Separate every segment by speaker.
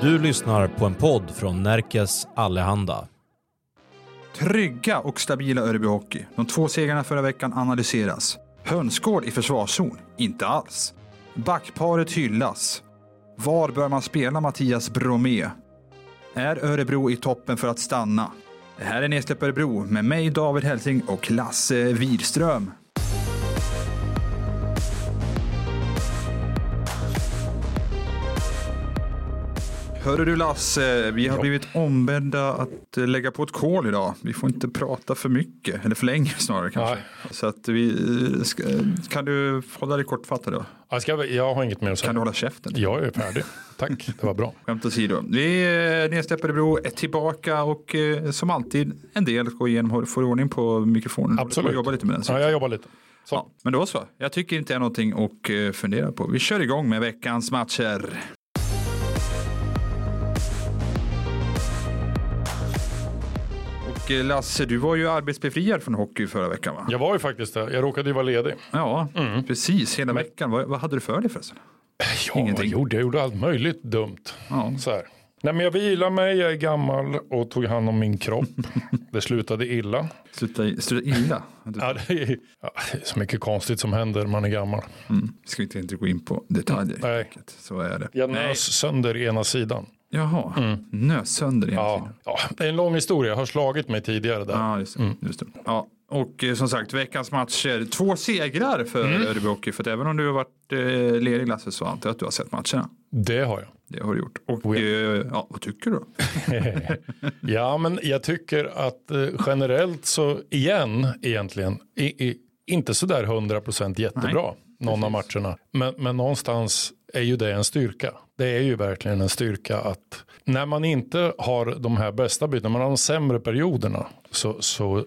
Speaker 1: Du lyssnar på en podd från Närkes Allehanda.
Speaker 2: Trygga och stabila Örby Hockey. De två segrarna förra veckan analyseras. Hönsgård i försvarszon? Inte alls. Backparet hyllas. Var bör man spela Mattias Bromé? Är Örebro i toppen för att stanna? Det här är Nedsläpp Örebro med mig David Helsing och Lasse Wirström. Hörru du Lasse, vi har
Speaker 3: Ja.
Speaker 2: blivit ombedda att lägga på ett kol idag. Vi får inte prata för mycket, eller för länge snarare kanske.
Speaker 3: Nej.
Speaker 2: Så att vi, eh, ska, kan du hålla dig kortfattad då?
Speaker 3: Jag, ska, jag har inget mer att
Speaker 2: Kan du
Speaker 3: säga.
Speaker 2: hålla käften?
Speaker 3: Jag är färdig. Tack, det var bra.
Speaker 2: Skämt åsido. Vi eh, Nedsläpp Örebro är tillbaka och eh, som alltid en del går igenom, får ordning på mikrofonen.
Speaker 3: Absolut.
Speaker 2: Jobba lite med den.
Speaker 3: Ja, jag jobbar lite. Så.
Speaker 2: Ja, men då så. Jag tycker inte det är någonting att fundera på. Vi kör igång med veckans matcher. Och eh, Lasse, du var ju arbetsbefriad från hockey förra veckan va?
Speaker 3: Jag var ju faktiskt det. Jag råkade ju vara ledig.
Speaker 2: Ja,
Speaker 3: Mm.
Speaker 2: precis hela veckan. Vad, vad hade du för dig förresten?
Speaker 3: Ja,
Speaker 2: Ingenting.
Speaker 3: jag gjorde, jag gjorde allt möjligt dumt.
Speaker 2: Ja.
Speaker 3: Så här. Nej, men jag vilar mig, jag är gammal och tog hand om min kropp. Det slutade illa.
Speaker 2: Sluta, sluta illa.
Speaker 3: Ja, det, är, ja, det är så mycket konstigt som händer när man är gammal.
Speaker 2: Mm. Ska inte, inte gå in på detaljer.
Speaker 3: Nej.
Speaker 2: Så är det.
Speaker 3: Jag
Speaker 2: Nej.
Speaker 3: nös sönder ena sidan.
Speaker 2: Jaha, nös sönder ena
Speaker 3: Ja, ja, det är en lång historia. Jag har slagit mig tidigare där.
Speaker 2: Ja, just det. Just det. Ja. Och eh, som sagt, veckans matcher. Två segrar för
Speaker 3: Mm.
Speaker 2: Örebro Hockey. För även om du har varit eh, ledig Lasse så antar jag att du har sett matcherna.
Speaker 3: Det har jag.
Speaker 2: Det har du gjort. Och eh, ja, vad tycker du?
Speaker 3: Ja, men jag tycker att eh, generellt så igen egentligen i, i, inte sådär 100% jättebra någon av matcherna. Men, men någonstans är ju det en styrka. Det är ju verkligen en styrka att när man inte har de här bästa bytena, man har de sämre perioderna så, så,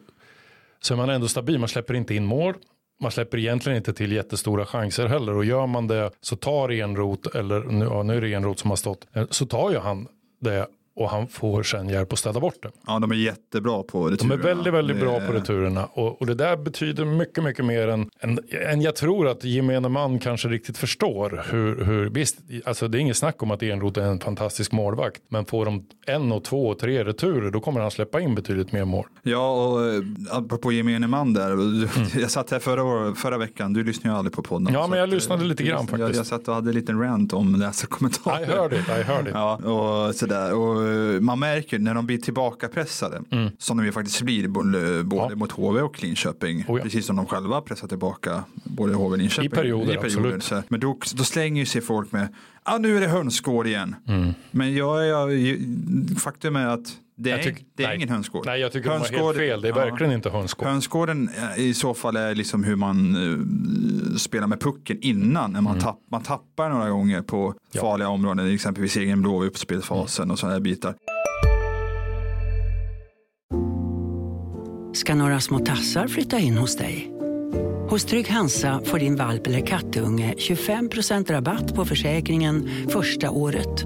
Speaker 3: så är man ändå stabil. Man släpper inte in mål. Man släpper egentligen inte till jättestora chanser heller och gör man det så tar Enrot, eller nu, ja, nu är det Enrot som har stått, eh, så tar ju han det och han får sen hjälp att städa bort det.
Speaker 2: Ja, de är jättebra på
Speaker 3: De
Speaker 2: returerna.
Speaker 3: är väldigt, väldigt bra på returerna och, och det där betyder mycket, mycket mer än, än, än jag tror att gemene man kanske riktigt förstår hur, hur visst, alltså det är inget snack om att Enroth är en fantastisk målvakt, men får de en och två och tre returer då kommer han släppa in betydligt mer mål.
Speaker 2: Ja, och eh, apropå gemene man där. Jag satt här förra, förra veckan, du lyssnade ju aldrig på podden.
Speaker 3: Mm. Ja, men jag
Speaker 2: att, eh,
Speaker 3: lyssnade lite grann
Speaker 2: Jag,
Speaker 3: faktiskt.
Speaker 2: jag satt och hade en liten rant om läsarkommentarer.
Speaker 3: I heard it, I heard it.
Speaker 2: Ja, och sådär. Och man märker när de blir tillbakapressade, som de ju faktiskt blir både,
Speaker 3: Mm. Ja.
Speaker 2: mot HV och Linköping,
Speaker 3: Oh ja.
Speaker 2: precis som de själva pressar tillbaka både HV och Linköping.
Speaker 3: I perioder, absolut.
Speaker 2: Så, men då, då slänger ju sig folk med, ah, nu är det hönsgård igen.
Speaker 3: Mm.
Speaker 2: Men jag, jag, faktum är att det är,
Speaker 3: Jag tycker-
Speaker 2: det är
Speaker 3: nej.
Speaker 2: ingen hönsgård.
Speaker 3: Nej, jag tycker de har helt
Speaker 2: Hönsgård-
Speaker 3: fel. Det är
Speaker 2: ja.
Speaker 3: verkligen inte hönsgård.
Speaker 2: Hönsgården eh, i så fall är liksom hur man eh, spelar med pucken innan. När man, tapp, man tappar några gånger på
Speaker 3: Mm. Ja.
Speaker 2: farliga områden. Exempelvis egen blå uppspelsfasen och sådana här bitar.
Speaker 4: ska några små tassar flytta in hos dig. Hos Trygg Hansa får din valp eller kattunge 25% rabatt på försäkringen första året.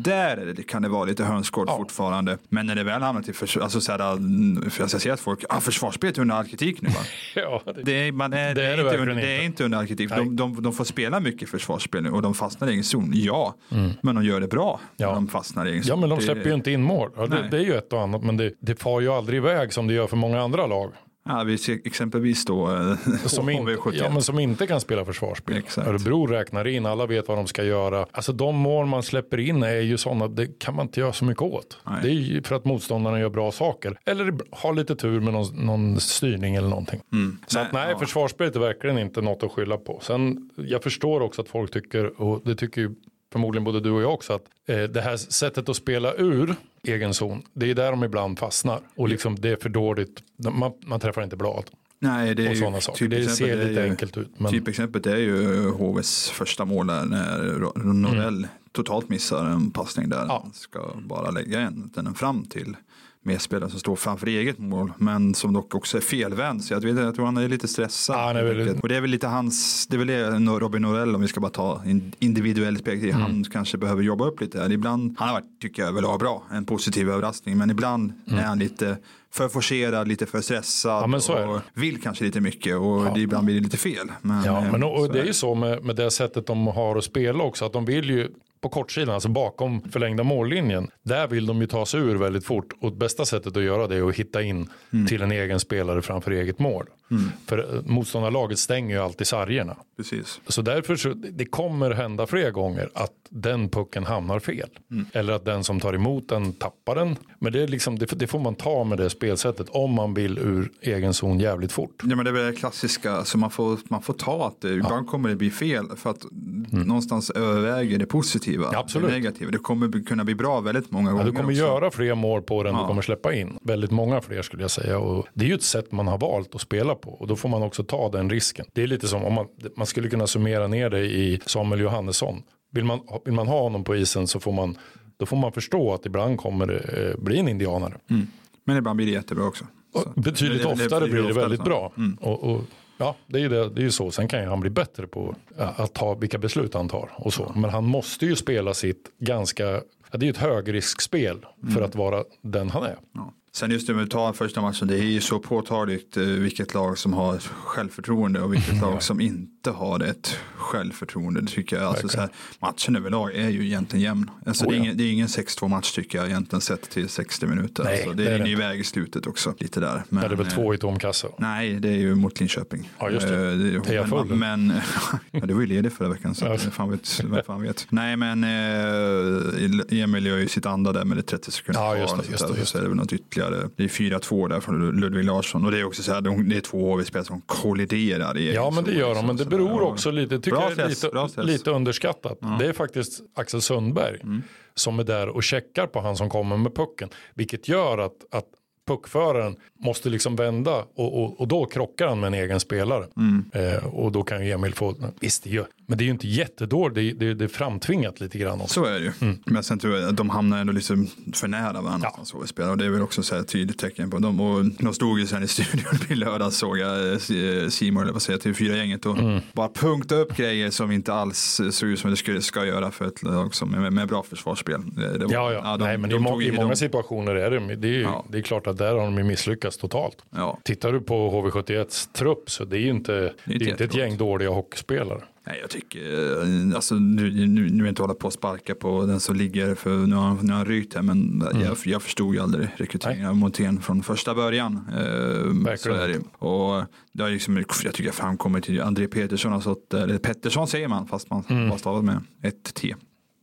Speaker 2: Där kan det vara lite hönsgård
Speaker 3: Ja.
Speaker 2: fortfarande. Men när det väl hamnar till försvar, alltså så här, mm, för jag ser att folk, ah, försvarsspelet är under all kritik nu va?
Speaker 3: Ja, det,
Speaker 2: Det är, man är,
Speaker 3: Det
Speaker 2: det
Speaker 3: är
Speaker 2: är,
Speaker 3: det
Speaker 2: inte, under, det är
Speaker 3: inte.
Speaker 2: inte under all kritik. De, de, de får spela mycket försvarsspel nu och de fastnar i egen zon. Ja, men de gör det bra
Speaker 3: Ja.
Speaker 2: de fastnar i egen zon.
Speaker 3: ja, men de släpper ju inte in mål. Det är ju ett och annat, men det, det far ju aldrig iväg som det gör för många andra lag.
Speaker 2: Ja, vi ser exempelvis då eh,
Speaker 3: Som, in,
Speaker 2: HV71.
Speaker 3: ja, men som inte kan spela försvarsspel.
Speaker 2: Exakt.
Speaker 3: Örebro räknar in, alla vet vad de ska göra. Alltså de mål man släpper in är ju sådana, det kan man inte göra så mycket åt.
Speaker 2: Nej.
Speaker 3: Det är ju för att motståndarna gör bra saker. Eller har lite tur med någon, någon styrning eller någonting. Så att
Speaker 2: Nej,
Speaker 3: nej,
Speaker 2: ja.
Speaker 3: försvarsspelet är verkligen inte något att skylla på. Sen, jag förstår också att folk tycker, och det tycker ju förmodligen både du och jag också, att eh, det här sättet att spela ur egen zon, det är där de ibland fastnar. Och liksom det är för dåligt, man, man träffar inte blad
Speaker 2: Nej, det är ju typ
Speaker 3: Det ser lite
Speaker 2: ju-
Speaker 3: enkelt ut. Men,
Speaker 2: Typexemplet är ju HVs första mål där när Norell totalt missar en passning där.
Speaker 3: Ja.
Speaker 2: Han ska bara lägga en, den fram till medspelaren som står framför eget mål. Men som dock också är felvänd. Så jag, vet, jag tror han är lite stressad.
Speaker 3: Ja, han är väldigt-
Speaker 2: Och det är väl lite hans, det är väl det Robin Norell om vi ska bara ta in- individuellt perspektiv.
Speaker 3: Mm.
Speaker 2: Han kanske behöver jobba upp lite. Ibland, han har varit, tycker jag, överlag bra. En positiv överraskning. Men ibland är han lite för forcerad, lite för stressad.
Speaker 3: Mm. Ja, det.
Speaker 2: och vill kanske lite mycket och det, ibland blir det lite fel. Men,
Speaker 3: Ja,
Speaker 2: eh,
Speaker 3: men och, och det är
Speaker 2: är
Speaker 3: ju så med, med det sättet de har att spela också. Att de vill ju på kortsidan, alltså bakom förlängda mållinjen. Där vill de ju ta sig ur väldigt fort. Och bästa sättet att göra det är att hitta in
Speaker 2: Mm.
Speaker 3: till en egen spelare framför eget mål. För eh, motståndarlaget stänger ju alltid sargerna.
Speaker 2: Precis.
Speaker 3: Så därför så, det kommer hända fler gånger att den pucken hamnar fel.
Speaker 2: Mm.
Speaker 3: Eller att den som tar emot den tappar den. Men det, är liksom, det, det får man ta med det spelsättet om man vill ur egen zon jävligt fort.
Speaker 2: Ja men det är väl det klassiska, så man får, man får ta att det, ibland kommer det bli fel för att någonstans överväger det positiva,
Speaker 3: Mm. Ja, absolut.
Speaker 2: det negativa. Det kommer kunna bli bra väldigt många
Speaker 3: Ja,
Speaker 2: gånger
Speaker 3: du kommer
Speaker 2: också.
Speaker 3: göra fler mål på den
Speaker 2: Ja.
Speaker 3: du kommer släppa in. Väldigt många fler skulle jag säga. Och det är ju ett sätt man har valt att spela på. Och då får man också ta den risken. Det är lite som om man, man skulle kunna summera ner det i Samuel Johannesson. Vill man, vill man ha honom på isen så får man, då får man förstå att ibland kommer det eh, bli en indianare.
Speaker 2: Men ibland blir det jättebra också.
Speaker 3: Och betydligt
Speaker 2: det- det- det
Speaker 3: oftare blir det väldigt bra.
Speaker 2: Mm.
Speaker 3: Och, och, ja, det är ju det, det är ju så. Sen kan ju han bli bättre på att ta vilka beslut han tar och så. Men han måste ju spela sitt ganska, ja, det är ju ett högriskspel
Speaker 2: Mm.
Speaker 3: för att vara den han är.
Speaker 2: Ja. Sen just det med att ta första matchen, det är ju så påtagligt eh, vilket lag som har självförtroende och vilket lag som inte har ett självförtroende. Det tycker jag. Alltså, så här, matchen överlag är ju egentligen jämn. Alltså,
Speaker 3: Oh,
Speaker 2: det, är
Speaker 3: ja.
Speaker 2: ingen, det är ingen 6-2 match tycker jag egentligen sett till 60 minuter.
Speaker 3: Nej,
Speaker 2: alltså, det,
Speaker 3: det är det inte.
Speaker 2: iväg i slutet också, lite där. Men,
Speaker 3: Ja, det är väl
Speaker 2: eh,
Speaker 3: två i tom kassa.
Speaker 2: Nej, det är ju mot Linköping.
Speaker 3: Ja, just det.
Speaker 2: Eh,
Speaker 3: Det jag full.
Speaker 2: men, ja, det var ju ledigt förra veckan, så
Speaker 3: Ja.
Speaker 2: fan vet, vem fan vet. Nej, men eh, Emil gör ju sitt andra där med det 30 sekunder
Speaker 3: Ja,
Speaker 2: kvar.
Speaker 3: just det, just det, just
Speaker 2: Så är det väl något ytterligare. Det är 4-2 där från Ludvig Larsson. Och det är också så här, de- det är två HV-spelare som kolliderar i
Speaker 3: Ja, men det gör de.
Speaker 2: liksom.
Speaker 3: Men det
Speaker 2: Där.
Speaker 3: också lite, tycker
Speaker 2: Bra
Speaker 3: jag, är lite, lite underskattat. Det är faktiskt Axel Sundberg
Speaker 2: Mm.
Speaker 3: som är där och checkar på han som kommer med pucken. Vilket gör att, att puckföraren måste liksom vända och, och, och då krockar han med en egen spelare.
Speaker 2: Mm.
Speaker 3: Eh, och då kan ju Emil få, visst det gör, men det är ju inte jättedåligt, det, är- det, är- det är framtvingat lite grann också.
Speaker 2: Så är det ju. Men sen tror jag att de hamnar ändå liksom för nära varandra.
Speaker 3: Ja.
Speaker 2: Så vi spelar. Och det är väl också ett tydligt tecken på dem. Och de stod ju sen i studion i lördags såg jag eh, Simon, eller vad säger jag, TV4-gänget och bara punkta upp grejer som inte alls såg ut som det skulle, ska göra för ett lag som med, med bra försvarsspel. Det, det var-
Speaker 3: Ja, ja.
Speaker 2: de-
Speaker 3: Nej, men
Speaker 2: de
Speaker 3: i, må, i många
Speaker 2: de-
Speaker 3: situationer är det, det är, ju,
Speaker 2: Ja.
Speaker 3: det är klart att där har de ju misslyckats totalt.
Speaker 2: Ja.
Speaker 3: Tittar du på HV71s trupp så det är ju inte, det är inte ett
Speaker 2: jättebra.
Speaker 3: gäng dåliga hockeyspelare.
Speaker 2: Nej, jag tycker, eh, alltså nu, nu, nu inte hålla på och sparka på den som ligger för nu har, nu har han rykt här, men jag, jag förstod ju aldrig rekryteringen av Montén från första början. Eh, så är det. Och det har liksom, jag tycker jag framkommit till André Petersson där, eller Pettersson säger man, fast man
Speaker 3: Mm.
Speaker 2: bara stavat med ett T.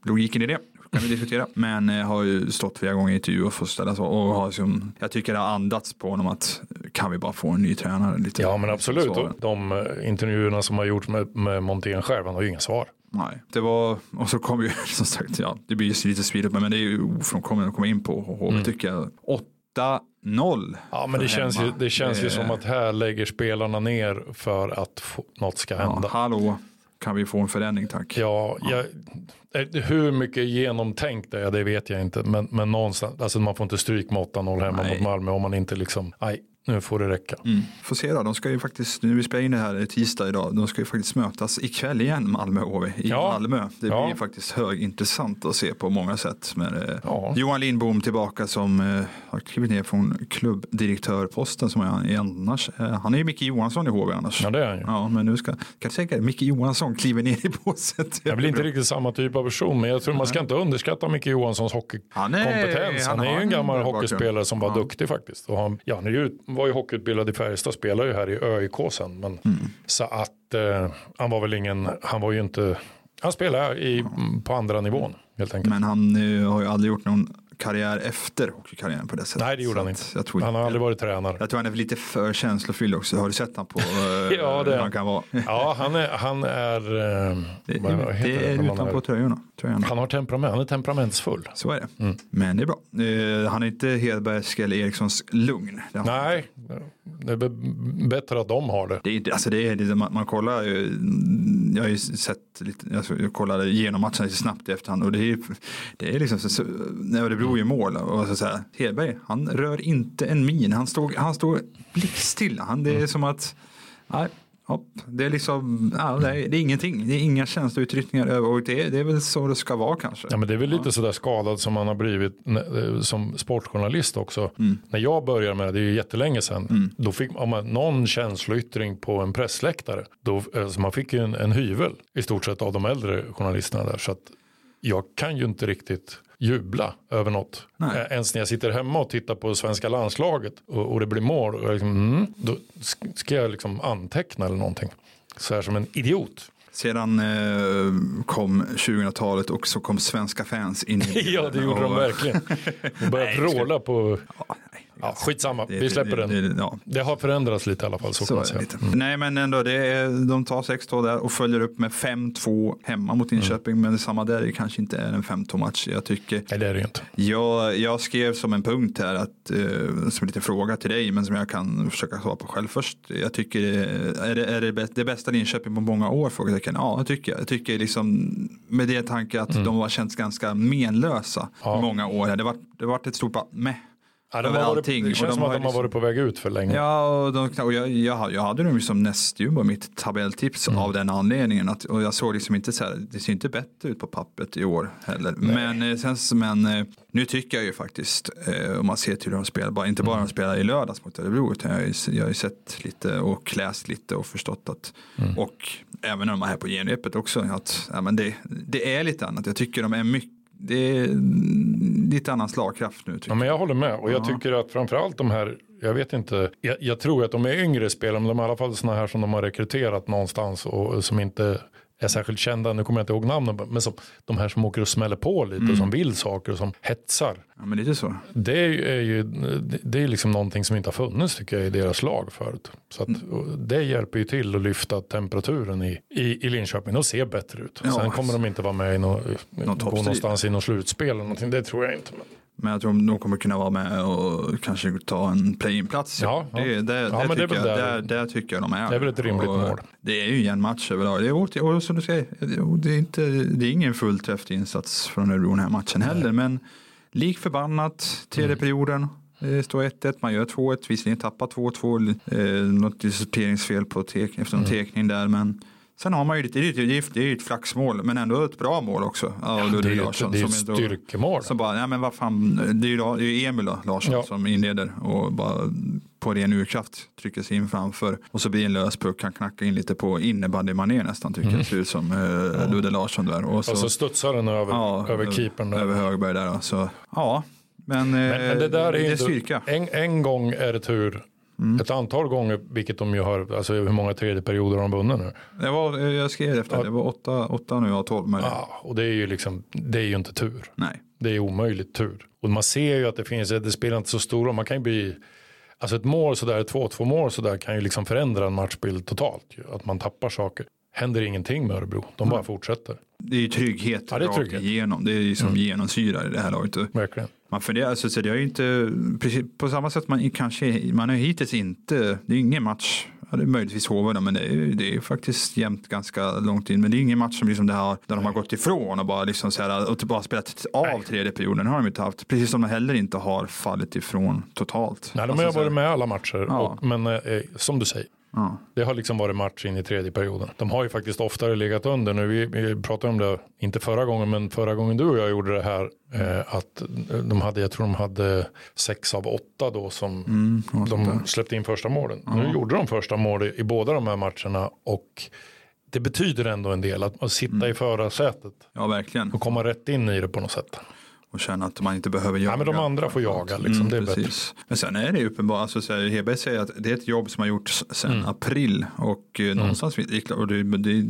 Speaker 2: Logiken i det kan vi diskutera. Men eh, har ju stått flera gånger i intervju och fått ställa så. Och har liksom, jag tycker det har andats på honom att kan vi bara få en ny tränare? Lite,
Speaker 3: Ja men absolut,
Speaker 2: svaren.
Speaker 3: och de eh, intervjuerna som har gjorts med, med Montén själv, han har ju inga svar.
Speaker 2: Nej, det var, och så kom ju som sagt, ja, det blir ju lite speed men det är ju ofrånkomligt att komma in på HV tycker jag. 8-0.
Speaker 3: Ja men det känns, ju, det känns ju
Speaker 2: Eh,
Speaker 3: som att här lägger spelarna ner för att få, något ska
Speaker 2: Ja,
Speaker 3: hända.
Speaker 2: hallå, kan vi få en förändring tack?
Speaker 3: Ja, jag, eh, hur mycket genomtänkt det är, det vet jag inte. Men, men någonstans, alltså man får inte stryk med 8-0 hemma
Speaker 2: Nej.
Speaker 3: mot Malmö om man inte liksom, nej, nu får det räcka.
Speaker 2: Mm. Får se då, de ska ju faktiskt, nu vi spelar in det här tisdag idag, de ska ju faktiskt mötas ikväll igen Malmö HV i
Speaker 3: Ja.
Speaker 2: Malmö. Det
Speaker 3: Ja.
Speaker 2: blir faktiskt högintressant att se på många sätt. Men, eh,
Speaker 3: Ja.
Speaker 2: Johan Lindbom tillbaka som eh, har klivit ner från klubbdirektörposten som han är annars. Eh, han är ju Micke Johansson i HV annars.
Speaker 3: Ja det är han ju.
Speaker 2: Ja, men nu ska, kan du tänka dig, Micke Johansson kliver ner i båset.
Speaker 3: Jag blir inte riktigt samma typ av person, men jag tror man ska inte underskatta Micke Johanssons
Speaker 2: Han är-
Speaker 3: hockeykompetens. Han,
Speaker 2: han
Speaker 3: är ju en gammal hockeyspelare som var duktig faktiskt. Och han, ja, han är ju, var ju hockeyutbildad i Färjestad, spelar ju här i ÖIK sen. Men,
Speaker 2: Mm.
Speaker 3: Så att eh, han var väl ingen, han var ju inte, han spelar i, på andra nivån helt enkelt.
Speaker 2: Men han eh, har ju aldrig gjort någon karriär efter hockeykarriären på det sättet.
Speaker 3: Nej det gjorde han inte.
Speaker 2: Jag tror,
Speaker 3: Han har aldrig varit tränare.
Speaker 2: jag tror han är lite för känslofylld också. Har du sett han på eh,
Speaker 3: Ja, det-
Speaker 2: hur han kan vara?
Speaker 3: Ja han är, han är, eh,
Speaker 2: Det,
Speaker 3: vad
Speaker 2: det är utanpå tröjorna. tror jag.
Speaker 3: Han har temperament, han är temperamentsfull.
Speaker 2: Så är det. Mm. Men det är bra. Uh, han är inte Hedbergs eller Erikssons lugn.
Speaker 3: Nej, det är bättre att de har det.
Speaker 2: det, är, alltså det, är, det man, man kollar, jag har ju sett lite, alltså jag kollade igenom matchen lite snabbt i efterhand och det är, det är liksom så, när Örebro gör mål och så, så här, Hedberg, han rör inte en min, han står, han står blickstilla, han, det är mm. som att, nej, Hopp. Det är liksom, ja, det, är, det är ingenting. Det är inga känslouttryckningar och det, det är väl så det ska vara kanske.
Speaker 3: Ja, men det är väl lite ja. sådär skadad som man har blivit eh, som sportjournalist också. Mm. När jag började med det, det är ju jättelänge sedan, mm. då fick man någon känsloyttring på en pressläktare. Då, alltså man fick ju en, en hyvel i stort sett av de äldre journalisterna där. Så att jag kan ju inte riktigt jubla över något. Nej. Eh, ens när jag sitter hemma och tittar på svenska landslaget och, och det blir mål. Och liksom, mm, då ska jag liksom anteckna eller någonting. Så här som en idiot.
Speaker 2: Sedan eh, kom 2000-talet och så kom svenska fans in
Speaker 3: i Ja, det gjorde och... de verkligen. De började vråla på... Ja, Ja, skitsamma, det, vi släpper det, den. Det, ja. det, har förändrats lite i alla fall. Så, så
Speaker 2: mm. Nej, men ändå, det är, de tar 6-2 där och följer upp med 5-2 hemma mot Inköping. Mm. Men samma där, det kanske inte är en 5-2 match. Jag tycker.
Speaker 3: Nej, det är det inte.
Speaker 2: Jag, jag skrev som en punkt här, att, eh, som en liten fråga till dig, men som jag kan försöka svara på själv först. Jag tycker, är det, är det, det bästa Linköping på många år? Frågetecken. Ja, det tycker jag. Jag tycker liksom, med det tanke att mm. de har känts ganska menlösa ja. många år. Det har det varit ett stort med
Speaker 3: Ja, de varit, allting. Det känns de som att de har liksom- varit på väg ut för länge.
Speaker 2: Ja, och, de, och jag, jag, jag hade dem som nästjumbo mitt tabelltips mm. av den anledningen. Att, och jag såg liksom inte så här, det ser inte bättre ut på pappret i år heller. Men, eh, sen, men eh, nu tycker jag ju faktiskt, eh, om man ser till hur de spelar, bara, inte bara mm. de spelar i lördags mot Örebro, utan jag, jag har ju sett lite och läst lite och förstått att, mm. och även när de är här på genrepet också, att ja, men det, det är lite annat. Jag tycker de är mycket det är lite annan slagkraft nu.
Speaker 3: Ja, men jag håller med och jag ja. tycker att framförallt de här, jag vet inte, jag, jag, tror att de är yngre spelare men de är i alla fall sådana här som de har rekryterat någonstans och som inte är särskilt kända, nu kommer jag inte ihåg namnen, men som de här som åker och smäller på lite, mm. som vill saker och som hetsar.
Speaker 2: Ja, men lite så.
Speaker 3: Det är ju det är liksom någonting som inte har funnits tycker jag i deras lag förut. Så att, mm. det hjälper ju till att lyfta temperaturen i, i, i Linköping och se bättre ut. Ja, Sen kommer de inte vara med i no, gå någonstans i något slutspel eller någonting, det tror jag inte. Men.
Speaker 2: Men jag tror de kommer kunna vara med och kanske ta en play-in-plats.
Speaker 3: Ja, ja.
Speaker 2: Det, det, ja, det, tycker jag, där, där tycker jag de är.
Speaker 3: Det är väl ett rimligt och mål.
Speaker 2: Det är ju en match överlag. Det är, och som du säger, det är, inte, det är ingen fullträffsinsats från Örebro den här matchen heller. Nej. Men lik förbannat, tredje mm. perioden. Det står 1-1, man gör 2-1, visserligen tappar 2-2, eh, något sorteringsfel på tek, efter någon mm. tekning där. Men Sen har man ju lite, det är ju ett flaxmål men ändå ett bra mål också ja,
Speaker 3: Larsson. Det är ett styrkemål.
Speaker 2: Som bara, ja men vad fan, det är ju, det är Emil Larsson ja. som inleder och bara på ren urkraft trycker sig in framför och så blir det en lös puck, han knackar in lite på innebandymanér nästan tycker mm. jag, ser ut som eh, ja. Ludde Larsson där.
Speaker 3: Och så, och så studsar den över, ja, över keepern. Där.
Speaker 2: Över Högberg där. Så, ja, men, men, men det, där är det är styrka.
Speaker 3: En, en gång är det tur Mm. Ett antal gånger, vilket de ju har, alltså hur många tredje perioder har de vunnit nu?
Speaker 2: Det var, jag skrev efter, ja. det var åtta, åtta nu av tolv möjligt.
Speaker 3: Ja, och det är ju liksom, det är ju inte tur.
Speaker 2: Nej.
Speaker 3: Det är omöjligt tur. Och man ser ju att det finns, det spelar inte så stor roll, man kan ju bli, alltså ett mål sådär, två, två mål sådär kan ju liksom förändra en matchbild totalt. Att man tappar saker. Händer ingenting med Örebro, de bara fortsätter.
Speaker 2: Det är ju trygghet, ja, det är trygghet. igenom, det är ju som mm. genomsyrar i det här laget.
Speaker 3: Verkligen.
Speaker 2: Man funderar, alltså, så det är ju inte, precis, på samma sätt man kanske, man har hittills inte, det är ingen match, ja, det är möjligtvis HV men det är, det är faktiskt jämnt ganska långt in. Men det är ingen match som liksom det här, där de har gått ifrån och bara, liksom så här, och bara spelat av Nej. tredje perioden. har de inte haft. Precis som de heller inte har fallit ifrån totalt.
Speaker 3: Nej, de har alltså, varit med alla matcher. Ja. Och, men eh, som du säger, Ja. Det har liksom varit match in i tredje perioden. De har ju faktiskt oftare legat under nu. Vi, vi pratade om det, inte förra gången, men förra gången du och jag gjorde det här. Eh, att de hade, jag tror de hade sex av åtta då som mm, de släppte in första målen. Ja. Nu gjorde de första målet i båda de här matcherna och det betyder ändå en del att, att sitta mm. i förarsätet.
Speaker 2: Ja, verkligen.
Speaker 3: Och komma rätt in i det på något sätt
Speaker 2: och känna att man inte behöver jaga.
Speaker 3: Ja, men de andra får jaga. Liksom. Mm, det är precis.
Speaker 2: bättre. Men sen är det uppenbart, alltså, så här, säger att det är ett jobb som har gjorts sedan mm. april och eh, mm. någonstans, och det, det,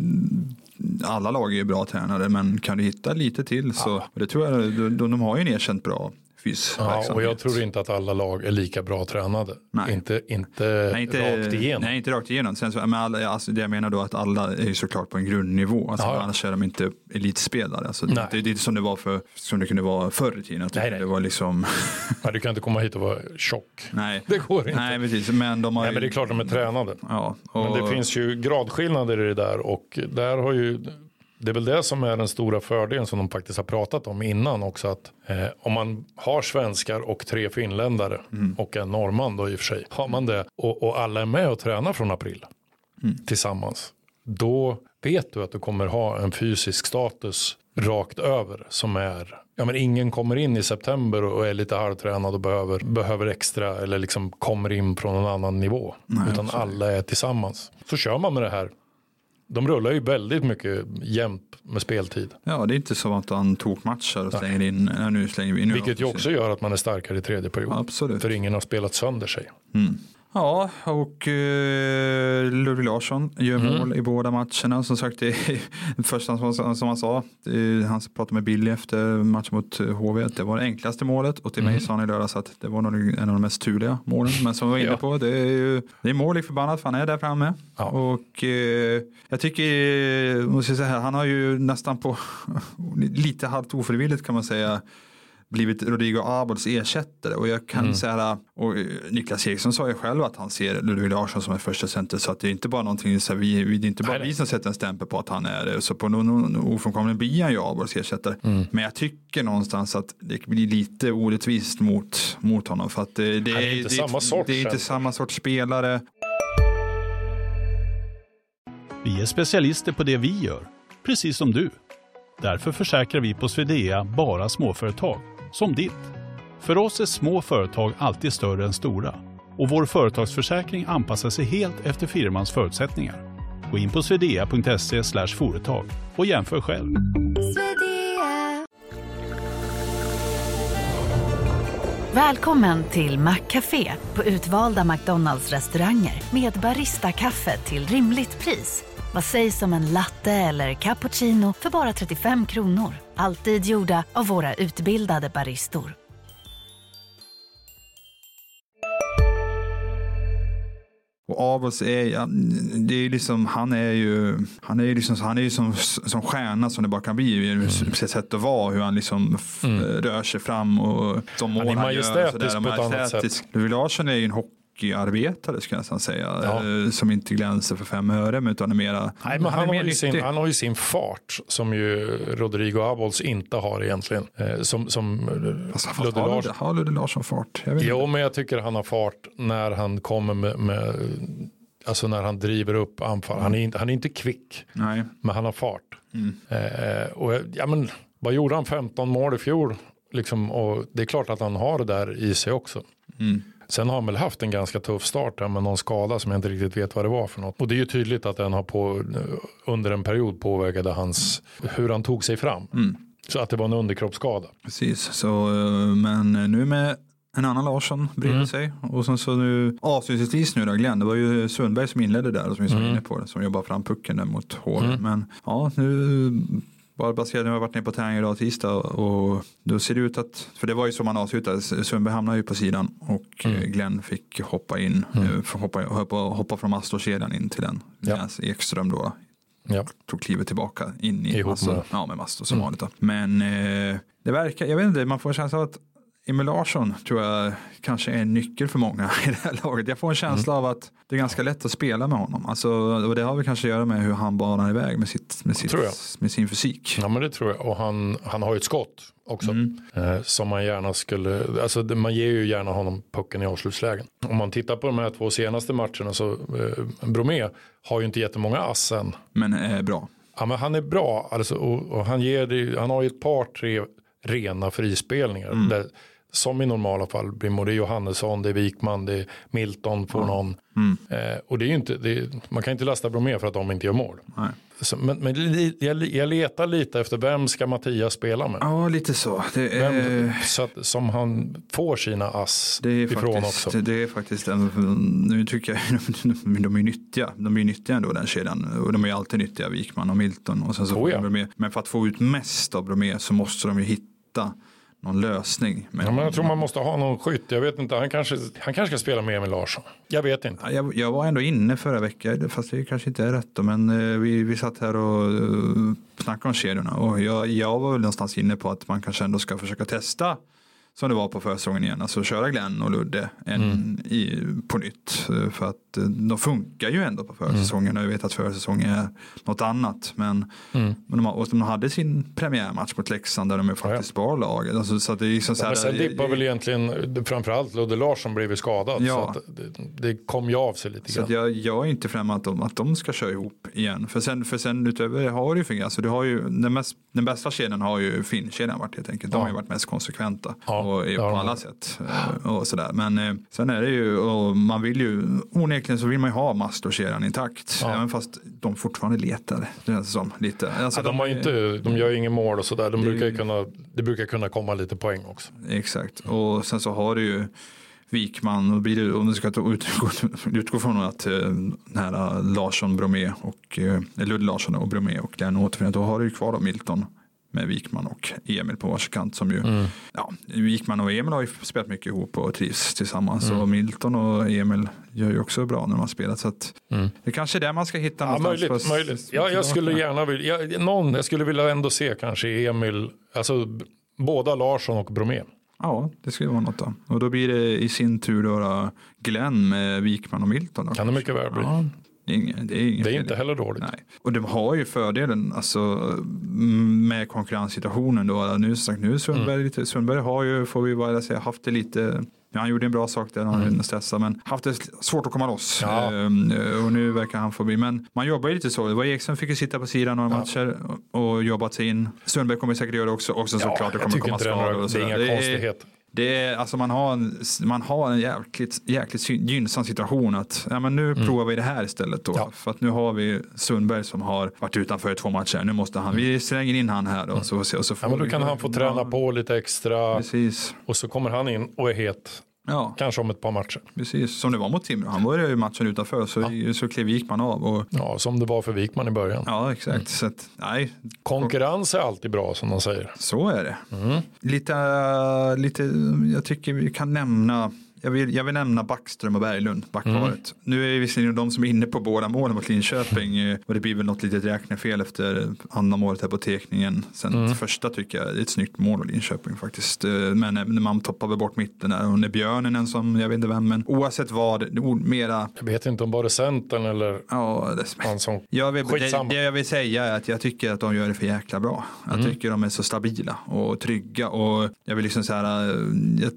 Speaker 2: alla lag är ju bra tränare men kan du hitta lite till så, ja. det tror jag, de, de har ju en erkänt bra fys
Speaker 3: Ja, och jag tror inte att alla lag är lika bra tränade.
Speaker 2: Nej.
Speaker 3: Inte, inte,
Speaker 2: Nej, inte,
Speaker 3: rakt igenom.
Speaker 2: Nej, inte rakt igenom. Sen så, men alla, alltså, det jag menar då att alla är ju såklart på en grundnivå. Alltså,
Speaker 3: Ja, ja.
Speaker 2: Annars är de inte elitspelare. Alltså,
Speaker 3: Nej.
Speaker 2: det, det är inte som det var för, som det kunde vara förr i tiden. Att det,
Speaker 3: Nej, nej.
Speaker 2: det var liksom,
Speaker 3: Nej, du kan inte komma hit och vara tjock.
Speaker 2: nej.
Speaker 3: Det går inte.
Speaker 2: Nej, precis. Men de har
Speaker 3: Nej, men det är klart de är tränade.
Speaker 2: Ja, och,
Speaker 3: Men det finns ju gradskillnader i det där och där har ju det är väl det som är den stora fördelen som de faktiskt har pratat om innan också att eh, om man har svenskar och tre finländare
Speaker 2: Mm.
Speaker 3: och en norrman då i och för sig har man det och, och alla är med och tränar från april
Speaker 2: Mm.
Speaker 3: tillsammans då vet du att du kommer ha en fysisk status rakt över som är Ja, men ingen kommer in i september och är lite halvtränad och behöver, behöver extra eller liksom kommer in från en annan nivå. utan alla är tillsammans. Så kör man med det här. De rullar ju väldigt mycket jämnt med speltid.
Speaker 2: Ja, det är inte som att han tog matcher och slänger in. Nu slänger vi in. Nu
Speaker 3: Vilket ju också gör att man är starkare i tredje period.
Speaker 2: Absolut.
Speaker 3: För ingen har spelat sönder sig.
Speaker 2: Ja, och eh, Ludvig Larsson gör
Speaker 3: Mm.
Speaker 2: mål i båda matcherna. Som sagt, det är första som, som han sa, eh, han pratade med Billy efter matchen mot eh, HV, att det var det enklaste målet. Och till mig sa han i lördags att det var nog en av de mest turliga målen. Men som vi var inne
Speaker 3: Ja.
Speaker 2: på, det är ju det är mål i förbannat för han är där framme.
Speaker 3: Ja.
Speaker 2: Och eh, jag tycker, eh, måste jag säga, han har ju nästan på, lite halvt ofrivilligt kan man säga, blivit Rodrigo Abols ersättare. Och jag kan säga och eh, Niklas Eriksson sa ju själv att han ser Ludvig Larsson som en första center så att det är inte bara någonting så här, vi, vi, det är inte bara
Speaker 3: Nej, nej.
Speaker 2: vi som sätter en stämpel på att han är det så på någon, någon ofrånkomlig blir han ju Abols ersättare. Men jag tycker någonstans att det blir lite orättvist mot, mot honom för att det, det,
Speaker 3: är inte samma sorts
Speaker 2: det är inte samma sorts spelare.
Speaker 5: Vi är specialister på det vi gör, precis som du. Därför försäkrar vi på Swedea bara småföretag, som ditt. För oss är små företag alltid större än stora och vår företagsförsäkring anpassar sig helt efter firmans förutsättningar. Gå in på swedea.se företag och jämför själv.
Speaker 6: Välkommen till Maccafé på utvalda McDonalds restauranger med Baristakaffe till rimligt pris. Vad sägs om en latte eller cappuccino för bara 35 kronor? Alltid gjorda av våra utbildade baristor.
Speaker 2: Och Abols är, ja, det är liksom, han är ju, han är ju liksom, han är ju som, som stjärna som det bara kan bli. Mm. Sätt att vara, hur han liksom f- rör sig fram och de mål
Speaker 3: är
Speaker 2: han gör.
Speaker 3: majestätisk
Speaker 2: sådär,
Speaker 3: på ett annat
Speaker 2: majestätisk. Ludvig Larsson är ju en hockeyarbetare skulle jag nästan säga.
Speaker 3: Ja.
Speaker 2: eh, Som inte glänser för fem öre men utan är mera,
Speaker 3: Nej, men han,
Speaker 2: är
Speaker 3: har
Speaker 2: mer
Speaker 3: sin, han har ju sin fart som ju Rodrigo Abols inte har egentligen. Eh, som som eh,
Speaker 2: Fast, har,
Speaker 3: Larsson.
Speaker 2: Har Ludvig Larsson fart? Jag vet inte.
Speaker 3: Jo, men jag tycker han har fart när han kommer med, med alltså när han driver upp anfall. Han är inte, han är inte kvick,
Speaker 2: Nej.
Speaker 3: men han har fart.
Speaker 2: Mm.
Speaker 3: Eh, och ja, men vad gjorde han 15 mål i fjol? Liksom, och det är klart att han har det där i sig också.
Speaker 2: Mm.
Speaker 3: Sen har han väl haft en ganska tuff start där med någon skada som jag inte riktigt vet vad det var för något. Och det är ju tydligt att den har på, under en period påverkade hans, hur han tog sig fram.
Speaker 2: Mm.
Speaker 3: Så att det var en underkroppsskada.
Speaker 2: Precis, så, eh, men nu med en annan Larsson bredvid
Speaker 3: Mm.
Speaker 2: sig. Och sen så nu avslutningsvis nu då Glenn, det var ju Sundberg som inledde där som vi var
Speaker 3: Mm.
Speaker 2: inne på det, som jobbar fram pucken där mot HV.
Speaker 3: Mm.
Speaker 2: Men ja, nu bara baserat, nu har jag varit nere på träning idag tisdag och då ser det ut att, för det var ju som man avslutade, Sundberg hamnade ju på sidan och
Speaker 3: Mm.
Speaker 2: eh, Glenn fick hoppa in,
Speaker 3: Mm.
Speaker 2: eh, hoppa, hoppa, hoppa från Mastorkedjan in till den.
Speaker 3: Ja.
Speaker 2: Medan Ekström då
Speaker 3: Ja.
Speaker 2: tog klivet tillbaka in i
Speaker 3: Ihop
Speaker 2: Mastor.
Speaker 3: med-
Speaker 2: Ja, med Mastor som
Speaker 3: Mm.
Speaker 2: vanligt. Då. Men eh, det verkar, jag vet inte, man får en känsla av att Emil Larsson tror jag kanske är en nyckel för många i det här laget. Jag får en känsla
Speaker 3: Mm.
Speaker 2: av att det är ganska lätt att spela med honom. Alltså, och det har väl kanske att göra med hur han banar iväg med, sitt, med, sitt, med sin fysik.
Speaker 3: Ja men det tror jag. Och han, han har ju ett skott också.
Speaker 2: Mm.
Speaker 3: Eh, som man gärna skulle, alltså man ger ju gärna honom pucken i avslutslägen. Om man tittar på de här två senaste matcherna så eh, Bromé har ju inte jättemånga ass än.
Speaker 2: Men är bra.
Speaker 3: Ja, men han är bra alltså, och, och han, ger han har ju ett par tre rena frispelningar.
Speaker 2: Mm.
Speaker 3: Där, som i normala fall blir det är Johannesson, det är Wikman, det är Milton får någon.
Speaker 2: Mm.
Speaker 3: Eh, och det är ju inte, det är, man kan inte lasta Bromé för att de inte gör mål. Så, men men jag, jag letar lite efter vem ska Mattias spela med?
Speaker 2: Ja, lite så. Det är,
Speaker 3: Vem, så att, som han får sina ass
Speaker 2: det är
Speaker 3: ifrån
Speaker 2: faktiskt,
Speaker 3: också.
Speaker 2: det är faktiskt en, nu tycker jag de, de är nyttiga. De är nyttiga ändå den kedjan. Och de är alltid nyttiga, Wikman och Milton. Och sen så
Speaker 3: Oh ja.
Speaker 2: de Bromé. Men för att få ut mest av Bromé så måste de ju hitta någon lösning. Med
Speaker 3: Ja, men jag tror man måste ha någon skytt. Jag vet inte, han kanske, han kanske ska spela med Emil Larsson. Jag vet inte.
Speaker 2: Ja, Jag, jag var ändå inne förra veckan, fast det kanske inte är rätt då, men eh, vi, vi satt här och uh, snackade om kedjorna och jag, jag var väl någonstans inne på att man kanske ändå ska försöka testa som det var på försäsongen igen, alltså köra Glenn och Ludde en,
Speaker 3: Mm.
Speaker 2: i, på nytt. eh, För att eh, de funkar ju ändå på försäsongen och jag vet att försäsongen är något annat. Men,
Speaker 3: Mm.
Speaker 2: men de, och de hade sin premiärmatch mot Leksand där de är faktiskt bar laget. Alltså, så att det är liksom så
Speaker 3: Ja,
Speaker 2: här,
Speaker 3: men sen dippar väl egentligen framförallt Ludde Larsson blivit skadad.
Speaker 2: Ja.
Speaker 3: Så det, det kom ju av sig lite
Speaker 2: Så
Speaker 3: grann.
Speaker 2: jag, jag är inte främmande att de, att de ska köra ihop igen. För sen, för sen utöver det har det ju fungerat. Alltså du har ju, den, mest, den bästa kedjan har ju Finn-kedjan varit helt enkelt. De har ju varit mest konsekventa
Speaker 3: Ja,
Speaker 2: och, på alla sätt. eh, Och sådär. Men eh, sen är det ju, och man vill ju, onekligen så vill man ju ha Mastor-kedjan intakt.
Speaker 3: Ja.
Speaker 2: Även fast de fortfarande letar, det känns som. Lite. Alltså,
Speaker 3: Ja, de, har inte, de gör ju ingen mål och sådär. De
Speaker 2: Det
Speaker 3: brukar kunna, det brukar kunna komma lite poäng också.
Speaker 2: Exakt, och sen så har du ju Wikman, och blir det, om du ska utgå, utgå från att eh, den här Larsson, Bromé och Ludde Larsson och Bromé och den återförenas, då har du ju kvar då Milton med Wikman och Emil på varsin kant som ju,
Speaker 3: Mm.
Speaker 2: ja, Wikman och Emil har ju spelat mycket ihop och trivs tillsammans
Speaker 3: Mm.
Speaker 2: och Milton och Emil gör ju också bra när har spelat så att
Speaker 3: Mm.
Speaker 2: det kanske är där man ska hitta
Speaker 3: Ja,
Speaker 2: någonstans
Speaker 3: möjligt. möjligt. Ja, jag skulle gärna vilja, jag, någon, jag skulle vilja ändå se kanske Emil, alltså båda Larsson och Bromé.
Speaker 2: Ja, det skulle vara något då. Och då blir det i sin tur då Glenn med Wikman och Milton. Då.
Speaker 3: Kan det mycket väl bli.
Speaker 2: Ja, det är, ingen, det är,
Speaker 3: Det är inte heller dåligt.
Speaker 2: Nej. Och de har ju fördelen alltså, mm, med konkurrenssituationen. Då. Nu, nu Sundberg,
Speaker 3: Mm.
Speaker 2: Sundberg har ju, får vi bara säga, haft det lite Ja, han gjorde en bra sak där, han mm. stressad, men haft det svårt att komma loss.
Speaker 3: Ja.
Speaker 2: Ehm, och nu verkar han få bli, men man jobbar ju lite så. Det var Ekström fick ju sitta på sidan några
Speaker 3: Ja.
Speaker 2: matcher och, och jobbat sig in. Sundberg kommer säkert göra det också, också såklart det
Speaker 3: jag
Speaker 2: kommer komma
Speaker 3: det
Speaker 2: skador och
Speaker 3: det är inga konstigheter.
Speaker 2: Det är, alltså man har en, man har en jäkligt, jäkligt gynnsam situation att ja, men nu provar vi det här istället då.
Speaker 3: Mm. Ja.
Speaker 2: För att nu har vi Sundberg som har varit utanför i två matcher. Nu måste han, vi slänger in han här då. Så, så, så får
Speaker 3: Mm. Ja, men då kan han få träna på lite extra
Speaker 2: Precis.
Speaker 3: och så kommer han in och är het,
Speaker 2: Ja,
Speaker 3: kanske om ett par matcher.
Speaker 2: precis. Som det var mot Timrå. Han började ju matchen utanför så, så klev Wikman av. Och,
Speaker 3: Ja, som det var för Wikman i början.
Speaker 2: ja, exakt.
Speaker 3: Mm.
Speaker 2: Så att, nej,
Speaker 3: Konkurrens är alltid bra som de säger.
Speaker 2: Så är det.
Speaker 3: Mm.
Speaker 2: Lite, lite, jag tycker vi kan nämna, jag vill, jag vill nämna Backström och Berglund, backparet.
Speaker 3: Mm.
Speaker 2: Nu är det visserligen de som är inne på båda målen mot Linköping eh, och det blir väl något litet räknefel efter andra målet här på tekningen. Sen
Speaker 3: Mm.
Speaker 2: första tycker jag är ett snyggt mål av Linköping faktiskt. Eh, Men eh, när man toppar väl bort mitten där och när Björnen en som, jag vet inte vem, men oavsett vad, det är mera,
Speaker 3: Jag vet inte om bara centern eller
Speaker 2: ja, det,
Speaker 3: han som...
Speaker 2: jag vill, det,
Speaker 3: Skitsamma.
Speaker 2: det jag vill säga är att jag tycker att de gör det för jäkla bra. Jag
Speaker 3: Mm.
Speaker 2: tycker de är så stabila och trygga. Och jag vill liksom så här, jag,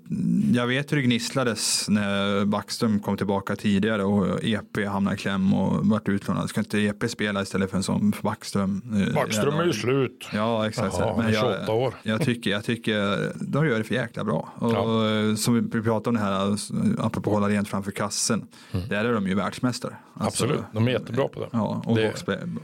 Speaker 2: jag vet hur det gnisslades när Backström kom tillbaka tidigare och EP hamnade i kläm och vart utlånad. Ska inte EP spela istället för en sån för Backström? eh,
Speaker 3: Backström är ju slut.
Speaker 2: Ja, exakt.
Speaker 3: Jaha, är 28 år.
Speaker 2: Jag tycker, jag tycker de gör det för jäkla bra. Och
Speaker 3: Ja.
Speaker 2: eh, som vi pratade om det här, alltså, apropå hålla rent framför kassen. Där är de ju världsmästare. Alltså,
Speaker 3: Mm. Absolut, de är jättebra på det.
Speaker 2: Ja, och
Speaker 3: Det-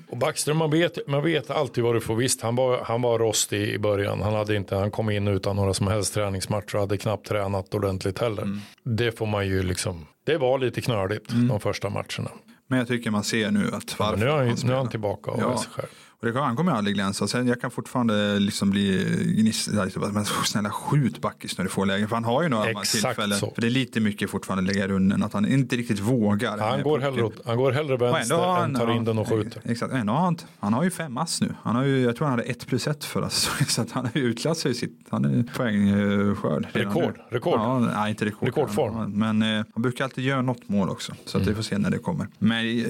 Speaker 3: Och Backström, man vet, man vet alltid vad du får. Visst, han var, han var rostig i början. Han, hade inte, han kom in utan några som helst träningsmatcher och hade knappt tränat ordentligt heller.
Speaker 2: Mm.
Speaker 3: Det får man ju liksom, det var lite knöligt de första matcherna.
Speaker 2: Men jag tycker man ser nu att varför
Speaker 3: Men nu är han, nu är han tillbaka och
Speaker 2: Ja.
Speaker 3: sig själv.
Speaker 2: Och det han kommer aldrig glänsa. Sen jag kan fortfarande liksom bli gnisslig. Men snälla skjut backis när du får lägen. För han har ju några
Speaker 3: Exakt
Speaker 2: tillfällen.
Speaker 3: så.
Speaker 2: För det är lite mycket fortfarande lägga runden. Att han inte riktigt vågar.
Speaker 3: Han går, hellre, han går hellre vänster
Speaker 2: har
Speaker 3: än tar in den och skjuter.
Speaker 2: Exakt. Ändå har han, han har ju fem ass nu. Han har ju, jag tror han hade ett plus ett förra säsongen. Så att han har ju utklassat sitt han är poängskörd.
Speaker 3: Rekord,
Speaker 2: nu.
Speaker 3: rekord.
Speaker 2: Ja, nej, inte rekord.
Speaker 3: Rekordform.
Speaker 2: Men eh, han brukar alltid göra något mål också. Så
Speaker 3: Mm.
Speaker 2: att vi får se när det kommer. Men, eh,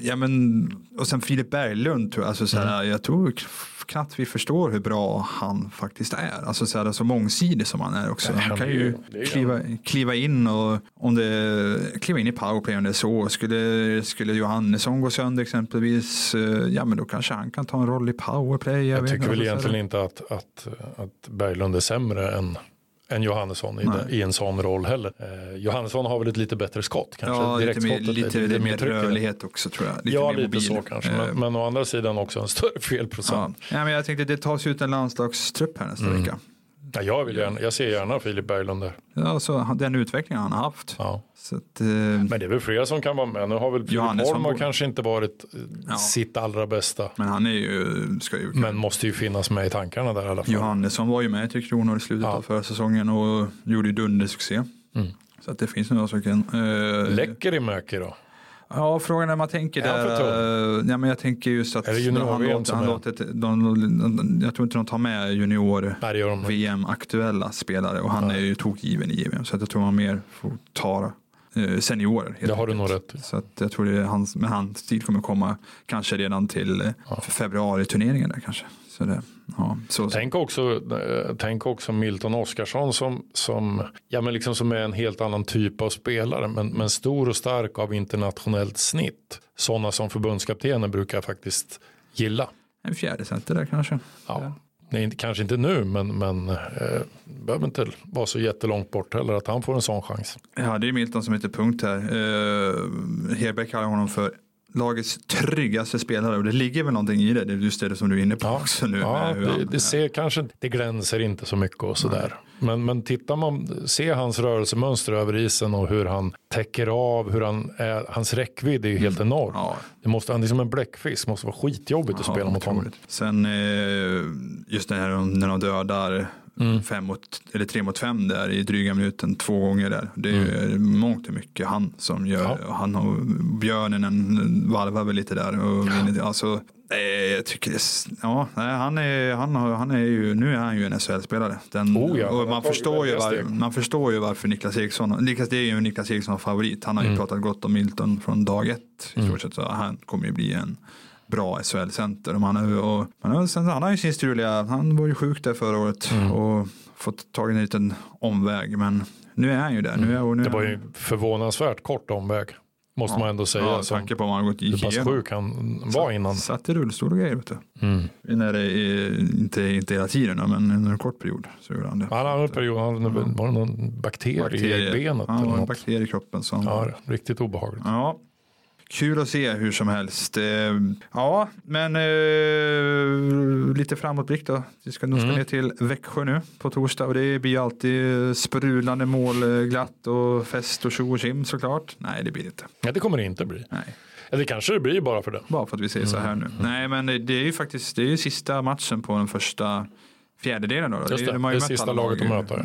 Speaker 2: ja, men, och sen Filip Berglund tror jag. Alltså, så här. Jag tror knappt vi förstår hur bra han faktiskt är. Alltså så, här, så mångsidig som han är också. Han kan ju kliva, kliva in och om det kliva in i powerplay om det är så. Skulle, skulle Johannesson gå sönder exempelvis, eh, ja men då kanske han kan ta en roll i powerplay.
Speaker 3: Jag
Speaker 2: vet
Speaker 3: tycker väl egentligen inte att, att, att Berglund är sämre än, än Johannesson i, i en sån roll heller. Eh, Johannesson har väl ett lite bättre skott kanske.
Speaker 2: Ja, lite mer, lite, lite mer rörlighet också tror jag. Lite
Speaker 3: ja, lite
Speaker 2: mobil.
Speaker 3: så kanske.
Speaker 2: Eh,
Speaker 3: Men, men å andra sidan också en större
Speaker 2: Ja.
Speaker 3: felprocent.
Speaker 2: Ja, men jag tänkte det tas ut en landslagstrupp här nästa
Speaker 3: Mm.
Speaker 2: vecka.
Speaker 3: Ja, jag, vill gärna, jag ser gärna Filip Berglund där.
Speaker 2: Alltså, den utvecklingen han har haft.
Speaker 3: Ja.
Speaker 2: Så att, eh,
Speaker 3: Men det är väl flera som kan vara med. Nu har väl Filip Holm har kanske inte varit eh,
Speaker 2: Ja.
Speaker 3: sitt allra bästa.
Speaker 2: men han är ju, ska ju
Speaker 3: Men måste ju finnas med i tankarna där i alla fall.
Speaker 2: Johannesson var ju med till Kronor i slutet
Speaker 3: Ja.
Speaker 2: av förra säsongen och gjorde ju dundersuccé.
Speaker 3: Mm.
Speaker 2: Så att det finns några stycken. Eh,
Speaker 3: Läcker i Möki då?
Speaker 2: Ja, frågan är man tänker där. eh, Ja, men jag tänker just att
Speaker 3: Är det junior-VM som
Speaker 2: de, jag tror inte de tar med junior
Speaker 3: Nej, det gör de.
Speaker 2: VM aktuella spelare och han
Speaker 3: Nej.
Speaker 2: är ju tokgiven i JVM så att jag tror man mer får ta eh, seniorer.
Speaker 3: Det har du nog rätt.
Speaker 2: Så att jag tror det hans, men hans tid kommer komma kanske redan till eh,
Speaker 3: Ja.
Speaker 2: februari-turneringen där kanske. Så det, ja, så, så.
Speaker 3: Tänk också, eh, tänk också Milton Oskarsson som, som, ja, men liksom som är en helt annan typ av spelare men, men stor och stark av internationellt snitt. Sådana som förbundskaptenen brukar faktiskt gilla.
Speaker 2: En fjärde center där kanske.
Speaker 3: Ja. Det är inte, kanske inte nu men, men eh, behöver inte vara så jättelångt bort heller att han får en sån chans.
Speaker 2: Ja, det är Milton som heter punkt här. Uh, Hedberg kallar honom för lagets tryggaste spelare och det ligger väl någonting i det. Det är just det som du är inne på
Speaker 3: Ja,
Speaker 2: också nu.
Speaker 3: ja det, det ser kanske det glänser inte så mycket och sådär. Men, men tittar man, se hans rörelsemönster över isen och hur han täcker av, hur han är, hans räckvidd är ju helt enorm.
Speaker 2: Ja,
Speaker 3: Det måste, han är som en bläckfisk, måste vara skitjobbigt att
Speaker 2: Ja,
Speaker 3: spela mot honom.
Speaker 2: Sen eh, just det här när de dödar
Speaker 3: Mm.
Speaker 2: fem mot, eller tre mot fem där i dryga minuten två gånger där. Det är ju mångt och mycket han som gör.
Speaker 3: Mm. Ja.
Speaker 2: Han och björnen en varvar väl lite där. Och vinner. Alltså, eh, jag tycker det, ja, nej, han är, han, han är ju, nu är han ju en SHL-spelare. Den,
Speaker 3: Oh ja,
Speaker 2: man, förstår ju var, man förstår ju varför Niklas Eriksson, Niklas, det är ju Niklas Eriksson favorit. Han har ju
Speaker 3: Mm.
Speaker 2: pratat gott om Milton från dag ett. I stort sett, så han kommer ju bli en bra SHL-center. Man och, man han har ju sin struliga, han var ju sjuk där förra året
Speaker 3: Mm.
Speaker 2: och fått tagit en liten omväg. Men nu är han ju där. Nu är, nu
Speaker 3: Det var ju förvånansvärt kort omväg. Måste man ändå säga.
Speaker 2: Ja, tanke på har gått
Speaker 3: hur pass
Speaker 2: igenom.
Speaker 3: sjuk han var innan.
Speaker 2: Satt i rullstol och grejer. Vet du.
Speaker 3: Mm.
Speaker 2: När det inte, inte hela tiden men under en kort period så gjorde han det.
Speaker 3: Han hade en period, han var det någon bakterie, i benet?
Speaker 2: Ja,
Speaker 3: eller
Speaker 2: var en
Speaker 3: något?
Speaker 2: bakterie i kroppen. Som,
Speaker 3: Ja, riktigt obehagligt.
Speaker 2: Ja, kul att se hur som helst. Eh, Ja, men eh, lite framåtblick då. Vi ska, ska
Speaker 3: Mm.
Speaker 2: ner till Växjö nu på torsdag och det blir alltid sprudlande mål, eh, glatt och fest och tjo och tjim såklart. Nej, det blir det inte.
Speaker 3: Ja, det kommer det inte bli.
Speaker 2: Nej.
Speaker 3: Eller kanske det blir bara för det.
Speaker 2: Bara för att vi säger så här
Speaker 3: Mm.
Speaker 2: nu. Nej, men det är ju faktiskt det är ju sista matchen på den första fjärdedelen. Då.
Speaker 3: Just det,
Speaker 2: de har ju
Speaker 3: det är
Speaker 2: mött
Speaker 3: sista laget
Speaker 2: lag.
Speaker 3: de möter,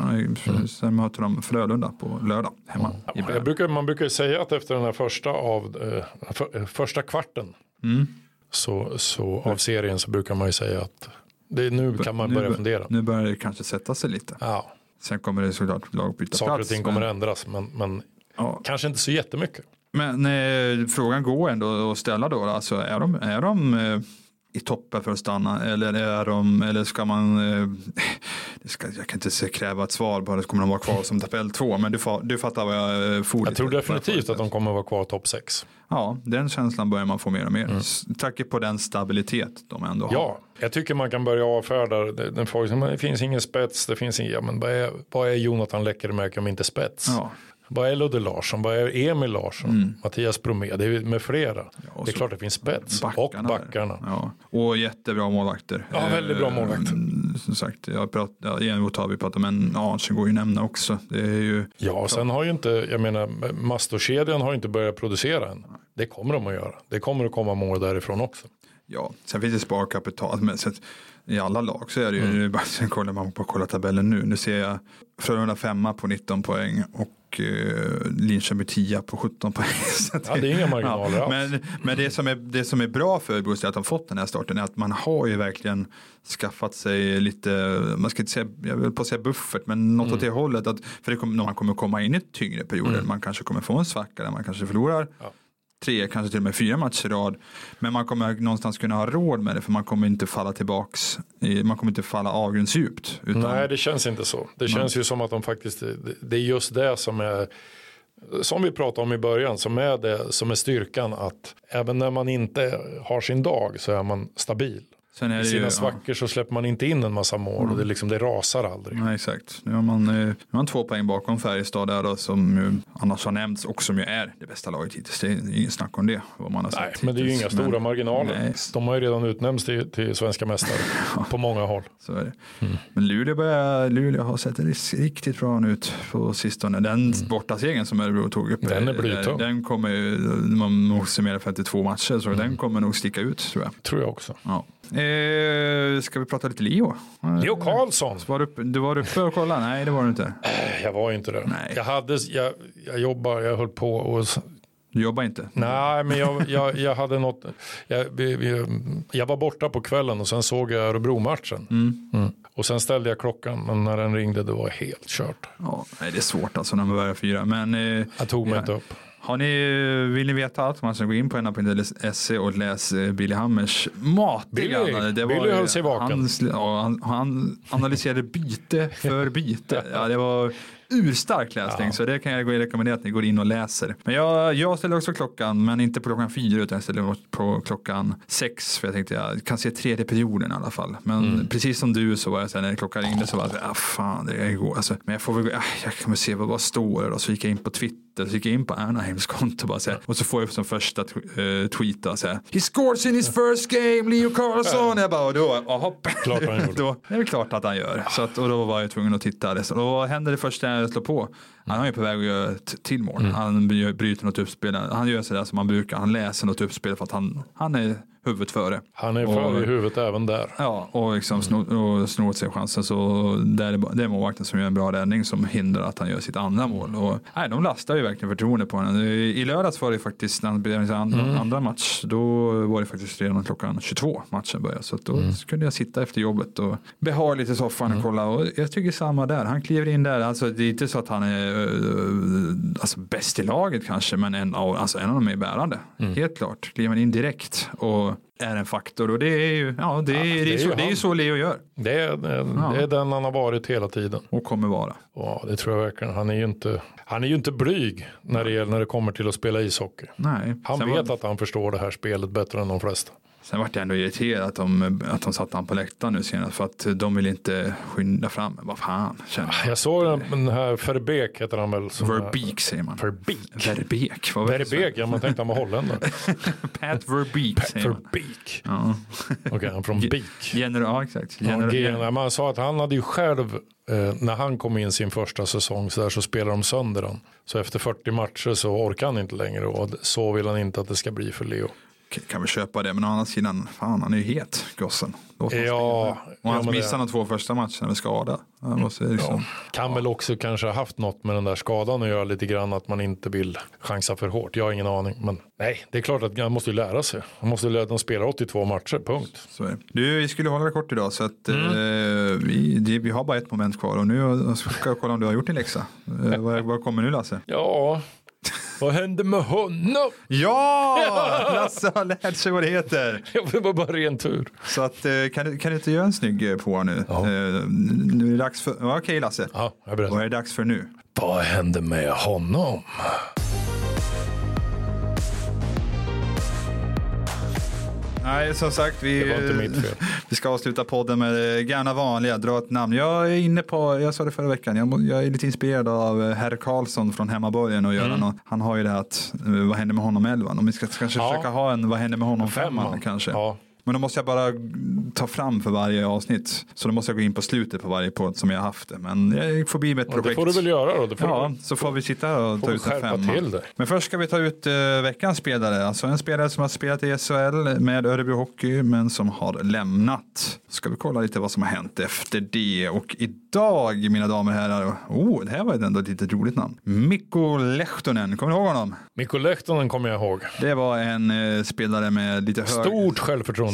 Speaker 3: ja. Mm.
Speaker 2: Sen möter de Frölunda på lördag hemma.
Speaker 3: Jag brukar, man brukar säga att efter den här första, av, eh, för, eh, första kvarten
Speaker 2: Mm.
Speaker 3: så, så, av serien så brukar man ju säga att det, nu kan man
Speaker 2: Nu
Speaker 3: börja
Speaker 2: bör-
Speaker 3: fundera.
Speaker 2: Nu börjar det kanske sätta sig lite.
Speaker 3: Ja,
Speaker 2: Sen kommer det såklart lag byta
Speaker 3: saker och
Speaker 2: plats.
Speaker 3: ting kommer
Speaker 2: men,
Speaker 3: ändras men, men
Speaker 2: ja.
Speaker 3: kanske inte så jättemycket.
Speaker 2: men eh, frågan går ändå att ställa då. Alltså, är de, är de eh, i toppen för att stanna eller, är de, eller ska man, eh, ska, jag kan inte kräva ett svar på det, kommer de vara kvar som tabell två, men du, du fattar vad jag eh, for
Speaker 3: Jag tror definitivt att de kommer vara kvar topp 6.
Speaker 2: Ja, den känslan börjar man få mer och mer. Mm. Tack på den stabilitet de ändå har.
Speaker 3: Ja, jag tycker man kan börja avfärda den frågan. Det finns ingen spets, det finns ingen, ja, men vad är, vad är Jonathan Läckermäki om inte spets?
Speaker 2: Ja.
Speaker 3: Vad är Ludde Larsson? Vad är Emil Larsson? Mattias Bromé? Det är med flera.
Speaker 2: och
Speaker 3: det är
Speaker 2: Mm.
Speaker 3: klart det finns spets. och
Speaker 2: Backarna där.
Speaker 3: backarna.
Speaker 2: Ja. Och jättebra målvakter.
Speaker 3: Ja, väldigt bra
Speaker 2: Eh,
Speaker 3: målvakt.
Speaker 2: Som sagt, jag pratar, ja, Enroth har vi pratat men Arntzen går ju att nämna också. Det är ju,
Speaker 3: Ja, och sen har ju inte, jag menar, Mastorkedjan har ju inte börjat producera än. Det kommer de att göra. Det kommer att komma mål därifrån också.
Speaker 2: ja, sen finns det sparkapital, men att, i alla lag så är det ju,
Speaker 3: Mm.
Speaker 2: sen kollar man på kolla tabellen nu, nu ser jag Frölunda femma på 19 poäng och eh, Linköping 10 på 17 poäng. Att
Speaker 3: Ja, det är inga marginaler alls.
Speaker 2: Men, men det, som är, det som är bra för Örebro att de fått den här starten är att man har ju verkligen skaffat sig lite, man ska inte säga, jag vill på att säga buffert, men något åt det hållet. Att, för det kommer, man kommer komma in i tyngre perioder, man kanske kommer få en svacka där man kanske förlorar
Speaker 3: Ja.
Speaker 2: Tre, kanske till och med fyra matcher i rad. Men man kommer någonstans kunna ha råd med det för man kommer inte falla tillbaks, man kommer inte falla avgrundsdjupt. Utan,
Speaker 3: Nej, det känns inte så. Det känns ju som att de faktiskt, det är just det som är, som vi pratade om i början, som är det som är styrkan att även när man inte har sin dag så är man stabil.
Speaker 2: Sen
Speaker 3: I sina
Speaker 2: ju,
Speaker 3: svackor så släpper man inte in en massa mål och det, liksom, det rasar aldrig.
Speaker 2: Ja, exakt. Nu har, man, eh, nu har man två poäng bakom Färjestad där då, som ju annars har nämnts och som ju är det bästa laget hittills. Det är inget snack om det. Vad man har
Speaker 3: Nej,
Speaker 2: sett
Speaker 3: men det är ju inga
Speaker 2: hittills.
Speaker 3: stora
Speaker 2: Men-
Speaker 3: marginaler.
Speaker 2: Nej.
Speaker 3: De har ju redan utnämnts till, till svenska mästare på många håll.
Speaker 2: Så är det.
Speaker 3: Mm.
Speaker 2: Men Luleå, börjar, Luleå har sett riktigt bra ut på sistone. Den bortasegern som Örebro tog upp.
Speaker 3: Mm. Den är
Speaker 2: eh,
Speaker 3: blytung.
Speaker 2: Den kommer ju, man nog summera 52 matcher, så
Speaker 3: Mm.
Speaker 2: den kommer nog sticka ut tror jag.
Speaker 3: Tror jag också.
Speaker 2: Ja. Eh, ska vi prata lite Leo? Eh,
Speaker 3: Leo Karlsson.
Speaker 2: Var du, du var uppe och kollade? Nej, det var du inte.
Speaker 3: Jag var ju inte.
Speaker 2: Nej.
Speaker 3: Jag, hade, jag, jag jobbar, jag höll på och
Speaker 2: Du jobbar inte?
Speaker 3: Nej, men jag, jag, jag hade något. Jag, jag var borta på kvällen och sen såg jag Örebro-matchen. Mm. Och sen ställde jag klockan, men när den ringde det var helt kört.
Speaker 2: Ja, det är svårt alltså när man börjar fyra. Men eh,
Speaker 3: Jag tog mig
Speaker 2: Ja.
Speaker 3: inte upp.
Speaker 2: Har ni, vill ni veta allt man ska gå in på nna.se och läs eh, Billy Hammers matiga.
Speaker 3: Billy.
Speaker 2: Det
Speaker 3: Billy
Speaker 2: ju-
Speaker 3: höll sig vaken.
Speaker 2: Han, han, analyserade byte för byte. Ja, det var urstark läsning
Speaker 3: Ja.
Speaker 2: så det kan jag rekommendera att ni går in och läser. Men jag, jag ställer också klockan men inte på klockan fyra utan jag ställer på klockan sex för jag tänkte jag kan se tredje perioden i alla fall. Men
Speaker 3: Mm.
Speaker 2: precis som du så var jag så här, när klockan ringde så var jag så här, ah, fan det är går. Alltså, men jag får väl gå, ah, jag väl se vad, vad står det och så gick jag in på Twitter så gick jag in på Anaheims konto bara så här, och så får jag som första tw- eh, tweet då, så här, He scores in his first game, Leo Carlson. Jag bara, och då,
Speaker 3: gjorde.
Speaker 2: då är det klart att han gör. Så att, och då var jag tvungen att titta. Och vad händer det första jag slår på? Han är ju på väg att göra ett till mål.
Speaker 3: Mm.
Speaker 2: Han bry- bryter något uppspel. Han gör sådär som han brukar. Han läser något uppspel för att han, han är huvudet före.
Speaker 3: Han är
Speaker 2: Och-
Speaker 3: för i huvudet även där.
Speaker 2: Ja, och liksom snor, och snor sig chansen. Så där är det, är målvakten som gör en bra räddning som hindrar att han gör sitt andra mål. Och, nej, de lastar ju verkligen förtroende på honom. I lördags var det faktiskt, när han började sin andra,
Speaker 3: Mm.
Speaker 2: andra match, då var det faktiskt redan klockan 22 matchen började. Så då
Speaker 3: Mm.
Speaker 2: kunde jag sitta efter jobbet och beha lite i soffan och kolla. Och jag tycker samma där. Han kliver in där. Alltså, det är inte så att han är alltså, bäst i laget kanske, men en av, alltså, en av de är bärande.
Speaker 3: Mm.
Speaker 2: Helt klart. Kliver in direkt och är en faktor. Och det är ju, ja, det är,
Speaker 3: Ja,
Speaker 2: det är, så,
Speaker 3: ju
Speaker 2: det är så Leo gör.
Speaker 3: Det är, det är den han har varit hela tiden.
Speaker 2: Och kommer vara.
Speaker 3: Ja, det tror jag verkligen. Han är ju inte, han är ju inte blyg när det, när det kommer till att spela ishockey.
Speaker 2: Nej.
Speaker 3: Han
Speaker 2: sen
Speaker 3: vet
Speaker 2: var,
Speaker 3: att han förstår det här spelet bättre än de flesta.
Speaker 2: Sen vart jag ändå irriterad att de, att de satte han på läktaren nu senast. För att de vill inte skynda fram. Vad fan, jag.
Speaker 3: Jag såg den, den här Verbeek heter han väl. som
Speaker 2: Verbeek säger man.
Speaker 3: Verbeek.
Speaker 2: Verbeek.
Speaker 3: Verbeek, ja man tänkte han var holländare.
Speaker 2: Pat Verbeek säger man.
Speaker 3: Verbeek.
Speaker 2: Ja.
Speaker 3: Okej, han från Beek.
Speaker 2: General, ja, exakt. General,
Speaker 3: G- nej, Man sa att han hade ju själv, eh, när han kom in sin första säsong så, där, så spelade de sönder han. Så efter 40 matcher så orkar han inte längre och så vill han inte att det ska bli för Leo.
Speaker 2: Kan väl köpa det, men å andra sidan, fan han är ju het, gossen.
Speaker 3: Ja, ja,
Speaker 2: Och han missade
Speaker 3: det-
Speaker 2: de två första matcherna med skada. Måste liksom,
Speaker 3: Kan väl också kanske ha haft något med den där skadan att göra lite grann att man inte vill chansa för hårt. Jag har ingen aning. Men nej, det är klart att han måste ju lära sig. Han måste lära de spelar 82 matcher, punkt.
Speaker 2: Du, vi skulle hålla det kort idag så att
Speaker 3: Mm.
Speaker 2: eh, vi, det, vi har bara ett moment kvar och nu ska jag kolla om du har gjort din läxa. Eh, vad, vad kommer nu Lasse?
Speaker 3: Ja, vad hände med honom?
Speaker 2: Ja, Lasse har lärt sig vad det heter.
Speaker 3: Det var bara ren tur.
Speaker 2: Så att, eh, kan, du, kan du inte göra en snygg eh, på nu?
Speaker 3: Ja.
Speaker 2: Eh, nu är det dags för, okej Lasse.
Speaker 3: Ja, jag är
Speaker 2: Vad är det dags för nu?
Speaker 3: Vad hände med honom?
Speaker 2: Nej, som sagt, vi,
Speaker 3: Det var inte mitt fel.
Speaker 2: vi ska avsluta podden med det gamla vanliga, dra ett namn. Jag är inne på, jag sa det förra veckan, jag, jag är lite inspirerad av eh, herr Karlsson från hemmaborgen och göra
Speaker 3: Mm.
Speaker 2: Han har ju det här att, eh, vad händer med honom elvan? Om vi ska kanske
Speaker 3: Ja.
Speaker 2: försöka ha en, vad händer med honom femman
Speaker 3: Femman.
Speaker 2: kanske.
Speaker 3: Ja.
Speaker 2: Men då måste jag bara ta fram för varje avsnitt. Så då måste jag gå in på slutet på varje podd som jag har haft det. Men jag får bli med ett
Speaker 3: Ja, det
Speaker 2: projekt.
Speaker 3: får du väl göra då. Det
Speaker 2: Ja,
Speaker 3: du.
Speaker 2: så får vi sitta och
Speaker 3: Får
Speaker 2: ta
Speaker 3: du
Speaker 2: ut en femma. Men först ska vi ta ut uh, veckans spelare. Alltså en spelare som har spelat i SHL med Örebro Hockey men som har lämnat. Ska vi kolla lite vad som har hänt efter det. Och idag, mina damer och herrar, oh, det här var ändå ett litet roligt namn. Mikko Lehtonen, kommer ni ihåg honom?
Speaker 3: Mikko Lehtonen kommer jag ihåg.
Speaker 2: Det var en eh, spelare med lite hög,
Speaker 3: Stort självförtroende.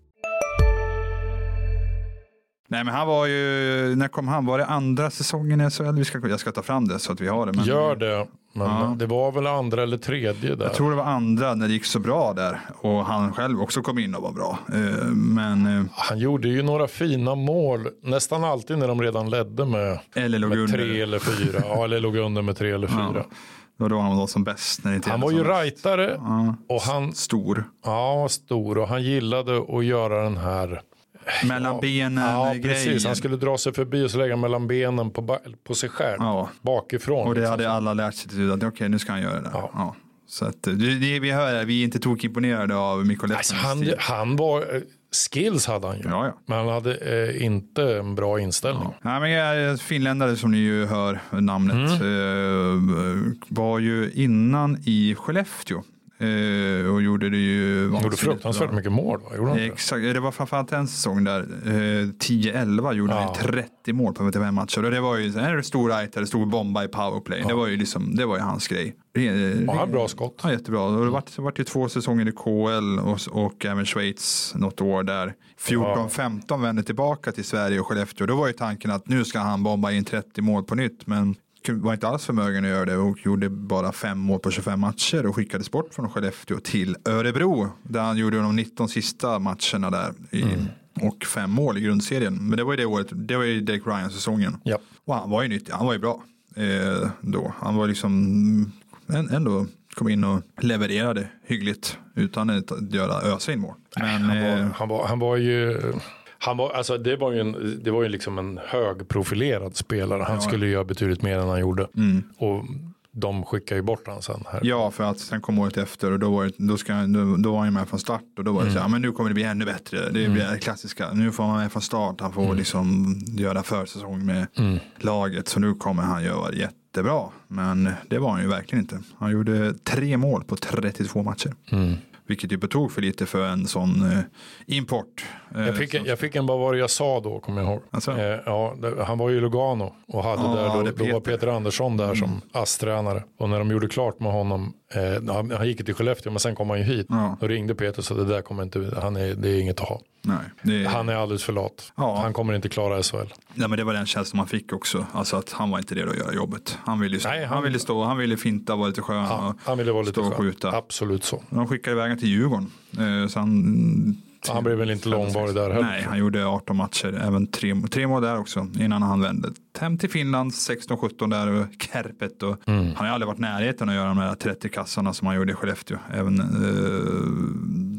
Speaker 2: Nej men han var ju, när kom han? Var det andra säsongen i SHL? Vi ska, jag ska ta fram det så att vi har det. Men
Speaker 3: Gör det. Men
Speaker 2: Ja.
Speaker 3: det var väl andra eller tredje där.
Speaker 2: Jag tror det var andra när det gick så bra där. Och han själv också kom in och var bra. Eh, Men, eh,
Speaker 3: Han gjorde ju några fina mål, nästan alltid när de redan ledde med,
Speaker 2: eller låg
Speaker 3: med
Speaker 2: under.
Speaker 3: tre eller fyra. Ja, eller låg under med tre eller fyra.
Speaker 2: Ja. Det var då han var som bäst. När det
Speaker 3: Han var ju rightare
Speaker 2: Ja.
Speaker 3: och han
Speaker 2: Stor.
Speaker 3: ja, stor och han gillade att göra den här
Speaker 2: Mellan
Speaker 3: Ja,
Speaker 2: grejen.
Speaker 3: precis. Han skulle dra sig förbi och så lägga mellan benen på, på sig själv.
Speaker 2: Ja.
Speaker 3: Bakifrån.
Speaker 2: Och det
Speaker 3: liksom.
Speaker 2: hade alla lärt sig till att okej nu ska han göra det.
Speaker 3: Ja.
Speaker 2: Ja. Så att, det, det, vi hör vi är inte tokimponerade av Mikko
Speaker 3: alltså, han, han var, eh, skills hade han ju.
Speaker 2: Ja, ja.
Speaker 3: Men han hade eh, inte en bra inställning.
Speaker 2: Nej, men jag är finländare som ni ju hör namnet.
Speaker 3: Mm.
Speaker 2: Eh, var ju innan i Skellefteå. Eh, och gjorde det ju
Speaker 3: Han gjorde
Speaker 2: vansinnigt
Speaker 3: fruktansvärt
Speaker 2: bra.
Speaker 3: mycket mål. Va? Gjorde han inte det?
Speaker 2: Exakt, det var framförallt en säsong där. Eh, 10-11 gjorde han
Speaker 3: Ja.
Speaker 2: ju 30 mål på 55 matcher. Och det var ju en stor rightare, stor bomba i powerplay. Det var ju liksom, det var ju hans grej. Eh,
Speaker 3: Och han har bra skott.
Speaker 2: Ja, jättebra. Och det vart, det vart ju två säsonger i KL och, och även Schweiz något år där. 14-15 vände tillbaka till Sverige och Skellefteå. Då var ju tanken att nu ska han bomba in 30 mål på nytt. Men var inte alls förmögen att göra det och gjorde bara fem mål på 25 matcher och skickades bort från Skellefteå till Örebro. Där han gjorde de 19 sista matcherna där. I, Och fem mål i grundserien. Men det var ju det året, det var ju Derek Ryan-säsongen.
Speaker 3: Ja.
Speaker 2: Och han var ju nyttig, han var ju bra eh, då. Han var liksom ändå kom in och levererade hyggligt utan att göra ösa in mål. Men
Speaker 3: Han var,
Speaker 2: eh,
Speaker 3: han var, han var ju... Han var, alltså det var ju, en, det var ju liksom en högprofilerad spelare. Han skulle göra betydligt mer än han gjorde. Och de skickade ju bort han sen. Här.
Speaker 2: ja, för att sen kom året efter och då var, det, då ska, då, då var han med från start och då var det så här, men nu kommer det bli ännu bättre. Det blir det klassiska. Nu får han med från start, han får liksom göra försäsong med laget så nu kommer han göra jättebra. Men det var han ju verkligen inte. Han gjorde tre mål på 32 matcher. Vilket ju på tok för lite för en sån eh, import. Eh,
Speaker 3: Jag fick,
Speaker 2: som-
Speaker 3: jag fick en, vad var det jag sa då, kommer jag ihåg.
Speaker 2: Alltså?
Speaker 3: Eh, ja, han var ju i Lugano och hade
Speaker 2: Ja,
Speaker 3: där, då,
Speaker 2: det är
Speaker 3: då var
Speaker 2: Peter.
Speaker 3: Peter Andersson där som ASS-tränare. Och när de gjorde klart med honom, eh, han, han gick till Skellefteå men sen kom han ju hit.
Speaker 2: Ja.
Speaker 3: Då ringde Peter och sa det där kommer inte, han är, det är inget att ha.
Speaker 2: Nej, det,
Speaker 3: Han är alldeles för lat.
Speaker 2: Ja.
Speaker 3: Han kommer inte klara SHL.
Speaker 2: nej, men det var den känslan man fick också. Alltså att han var inte redo att göra jobbet. Han ville, stå,
Speaker 3: Nej,
Speaker 2: han,
Speaker 3: han-
Speaker 2: ville stå, han ville finta, vara lite skön. Och
Speaker 3: han ville vara lite
Speaker 2: och
Speaker 3: skön. Absolut så.
Speaker 2: De skickade iväg till Djurgården. Eh, Så han,
Speaker 3: Han blev väl inte långvarig där heller.
Speaker 2: Nej, han gjorde 18 matcher, även tre, tre mål där också innan han vände hem till Finland 16-17 där och Kärpet och
Speaker 3: Mm.
Speaker 2: han har aldrig varit i närheten att göra de där 30 kassarna som han gjorde i Skellefteå. Även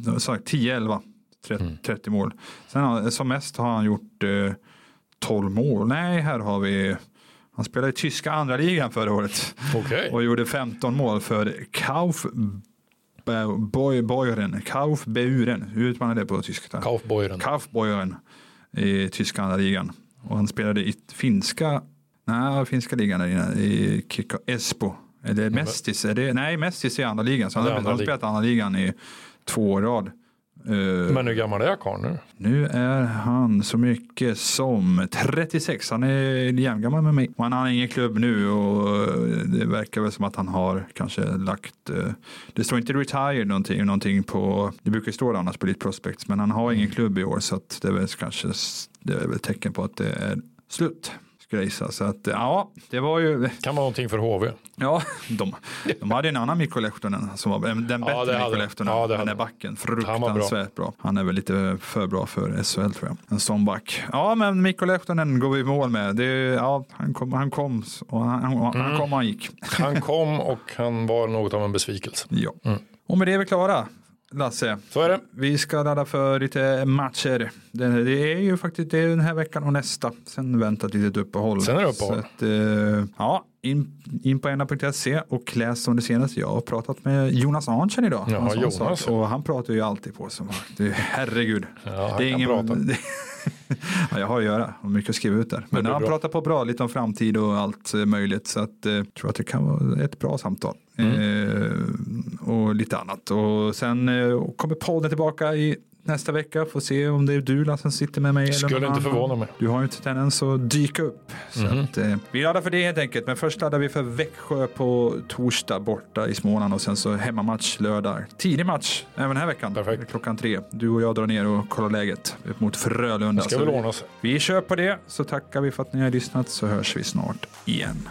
Speaker 2: eh, sagt, 10-11, 30,
Speaker 3: Mm.
Speaker 2: 30 mål. Sen har, som mest har han gjort eh, 12 mål. Nej, här har vi han spelade i tyska andra ligan förra året
Speaker 3: Okej.
Speaker 2: och gjorde 15 mål för Kauf Boyren, Kaufbeuren, hur uttalar det på tyska?
Speaker 3: Kaufbeuren.
Speaker 2: Kaufbeuren i tyska ligan. Och han spelade i finska, nej, finska ligan där inne, i Kika Espo. Är det Mestis? Är det, nej, Mestis är andra ligan. Så han har spelat andra ligan i två år rad. Eh,
Speaker 3: Men hur gammal är karln nu?
Speaker 2: nu är han så mycket som 36. Han är jämngammal med mig. Och han har ingen klubb nu och det verkar väl som att han har kanske lagt. eh, Det står inte retired någonting, någonting på. Det brukar stå det annars på Elite Prospects, men han har ingen klubb i år så det är väl kanske det är väl tecken på att det är slut. Gissa. Så att ja, det var ju.
Speaker 3: Kan vara någonting för HV.
Speaker 2: Ja, de, de hade en annan Mikko Lehtonen som var den bättre
Speaker 3: hade
Speaker 2: Mikko. Lehtonen.
Speaker 3: Ja,
Speaker 2: den där backen,
Speaker 3: var bra.
Speaker 2: fruktansvärt bra. Han är väl lite för bra för SHL tror jag. En sån back. Ja, men Mikko Lehtonen går vi i mål med. Det, ja, han kom, han kom och han, han,
Speaker 3: Mm.
Speaker 2: han kom och han gick.
Speaker 3: Han kom och han var något av en besvikelse.
Speaker 2: Ja.
Speaker 3: Mm.
Speaker 2: Och med det är vi klara. Lasse,
Speaker 3: Så är det.
Speaker 2: vi ska ladda för lite matcher. Det, är ju faktiskt det den här veckan och nästa. Sen väntar ett litet uppehåll.
Speaker 3: Sen är det uppehåll.
Speaker 2: Att, eh, ja, in, in på ena.se och läs om det senaste. Jag har pratat med Jonas Arntzen idag.
Speaker 3: Ja,
Speaker 2: sån
Speaker 3: Jonas.
Speaker 2: Och han pratar ju alltid på som det, Herregud.
Speaker 3: Ja, han
Speaker 2: det är ingen,
Speaker 3: prata.
Speaker 2: det, ja, jag har att göra och mycket att skriva ut där. Men han
Speaker 3: bra.
Speaker 2: pratar på bra, lite om framtid och allt eh, möjligt. Så att, eh, jag tror att det kan vara ett bra samtal.
Speaker 3: Mm.
Speaker 2: Eh, och lite annat. Och sen eh, kommer podden tillbaka i nästa vecka. Får se om det är du Lasse, som sitter med mig. eller
Speaker 3: Skulle
Speaker 2: någon
Speaker 3: inte förvåna mig.
Speaker 2: Du har ju inte tendens att dyka upp. Så
Speaker 3: Mhm.
Speaker 2: att, eh, vi laddar för det helt enkelt. Men först laddar vi för Växjö på torsdag borta i Småland och sen så hemmamatch lördag. Tidig match även den här veckan.
Speaker 3: Perfekt.
Speaker 2: Klockan tre. Du och jag drar ner och kollar läget upp mot Frölunda.
Speaker 3: Det ska väl
Speaker 2: vi-
Speaker 3: ordna sig.
Speaker 2: Vi kör på det så tackar vi för att ni har lyssnat så hörs vi snart igen.